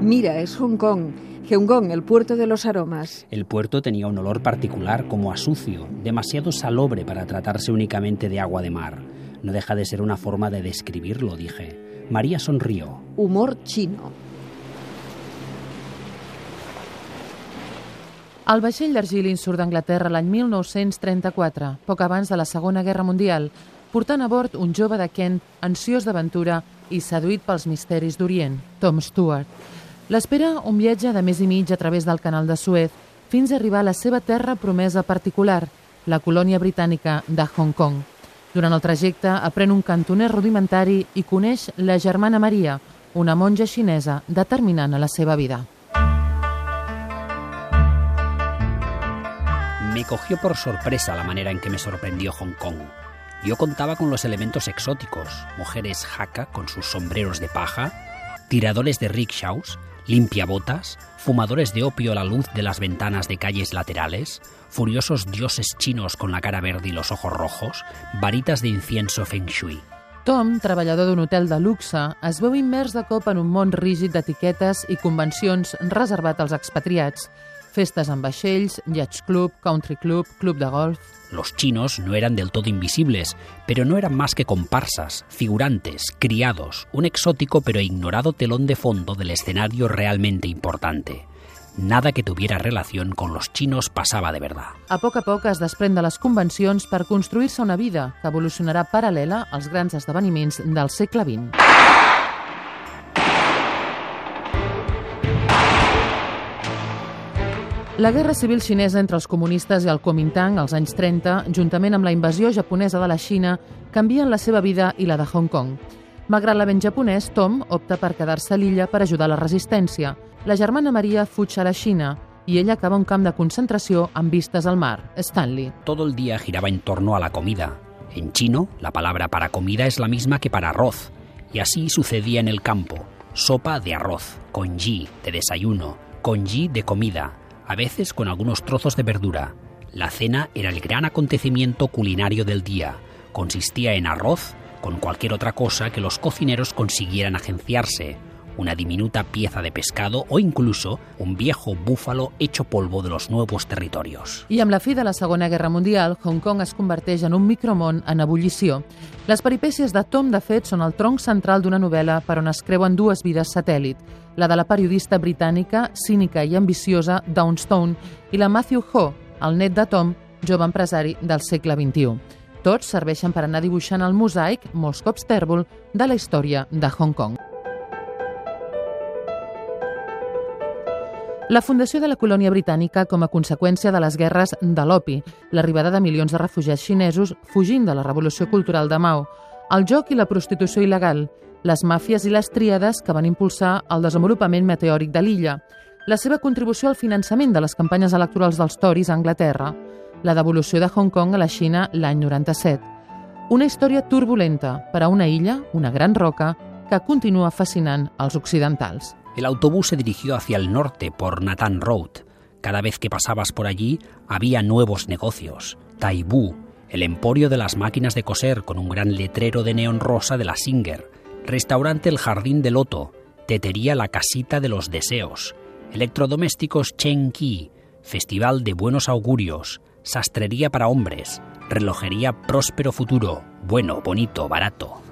Mira, es Hong Kong. Heungong, el puerto de los aromas. El puerto tenía un olor particular como a sucio, demasiado salobre para tratarse únicamente de agua de mar. No deja de ser una forma de describirlo, dije. María sonrió. Humor chino. El vaixell d'Argilin surt d'Anglaterra l'any 1934, poc abans de la Segona Guerra Mundial, portant a bord un jove de Kent ansiós d'aventura i seduït pels misteris d'Orient, Tom Stewart. L'espera un viatge de més i mig a través del canal de Suez fins a arribar a la seva terra promesa particular, la colònia britànica de Hong Kong. Durant el trajecte aprèn un cantoner rudimentari i coneix la germana Maria, una monja xinesa determinant a la seva vida. Me cogió por sorpresa la manera en que me sorprendió Hong Kong. Yo contaba con los elementos exóticos, mujeres jaca con sus sombreros de paja, tiradores de rickshaws, limpiabotas, fumadores de opio a la luz de las ventanas de calles laterales, furiosos dioses chinos con la cara verde y los ojos rojos, varitas de incienso feng shui. Tom, treballador d'un hotel de luxe, es veu immers de cop en un món rígid d'etiquetes i convencions reservat als expatriats, festes amb vaixells, yacht club, country club, club de golf... Los chinos no eran del todo invisibles, pero no eran más que comparsas, figurantes, criados, un exótico pero ignorado telón de fondo del escenario realmente importante. Nada que tuviera relación con los chinos pasaba de verdad. A poc a poc es desprèn de les convencions per construir-se una vida que evolucionarà paral·lela als grans esdeveniments del segle XX. La guerra civil xinesa entre els comunistes i el Kuomintang als anys 30, juntament amb la invasió japonesa de la Xina, canvien la seva vida i la de Hong Kong. Malgrat l'avent japonès, Tom opta per quedar-se a l'illa per ajudar la resistència. La germana Maria fuig a la Xina i ella acaba un camp de concentració amb vistes al mar, Stanley. Todo el día giraba en torno a la comida. En chino, la palabra para comida es la misma que para arroz, y así sucedía en el campo. Sopa de arroz, congí de desayuno, congí de comida, a veces con algunos trozos de verdura. La cena era el gran acontecimiento culinario del día. Consistía en arroz con cualquier otra cosa que los cocineros consiguieran agenciarse, una diminuta pieza de pescado o incluso un viejo búfalo hecho polvo de los nuevos territorios. I amb la fi de la Segona Guerra Mundial, Hong Kong es converteix en un micromón en ebullició. Les peripècies de Tom, de fet, són el tronc central d'una novel·la per on es creuen dues vides satèl·lit, la de la periodista britànica, cínica i ambiciosa Dawn Stone i la Matthew Ho, el net de Tom, jove empresari del segle XXI. Tots serveixen per anar dibuixant el mosaic, molts cops tèrbol, de la història de Hong Kong. La fundació de la colònia britànica com a conseqüència de les guerres de l'opi, l'arribada de milions de refugiats xinesos fugint de la revolució cultural de Mao, el joc i la prostitució il·legal, les màfies i les tríades que van impulsar el desenvolupament meteòric de l'illa, la seva contribució al finançament de les campanyes electorals dels Tories a Anglaterra, la devolució de Hong Kong a la Xina l'any 97. Una història turbulenta per a una illa, una gran roca, que continua fascinant als occidentals. El autobús se dirigió hacia el norte por Nathan Road. Cada vez que pasabas por allí había nuevos negocios. Taibú, el emporio de las máquinas de coser con un gran letrero de neón rosa de la Singer. Restaurante El Jardín de Loto. Tetería La Casita de los Deseos. Electrodomésticos Chen Ki. Festival de Buenos Augurios. Sastrería para hombres. Relojería Próspero Futuro. Bueno, bonito, barato.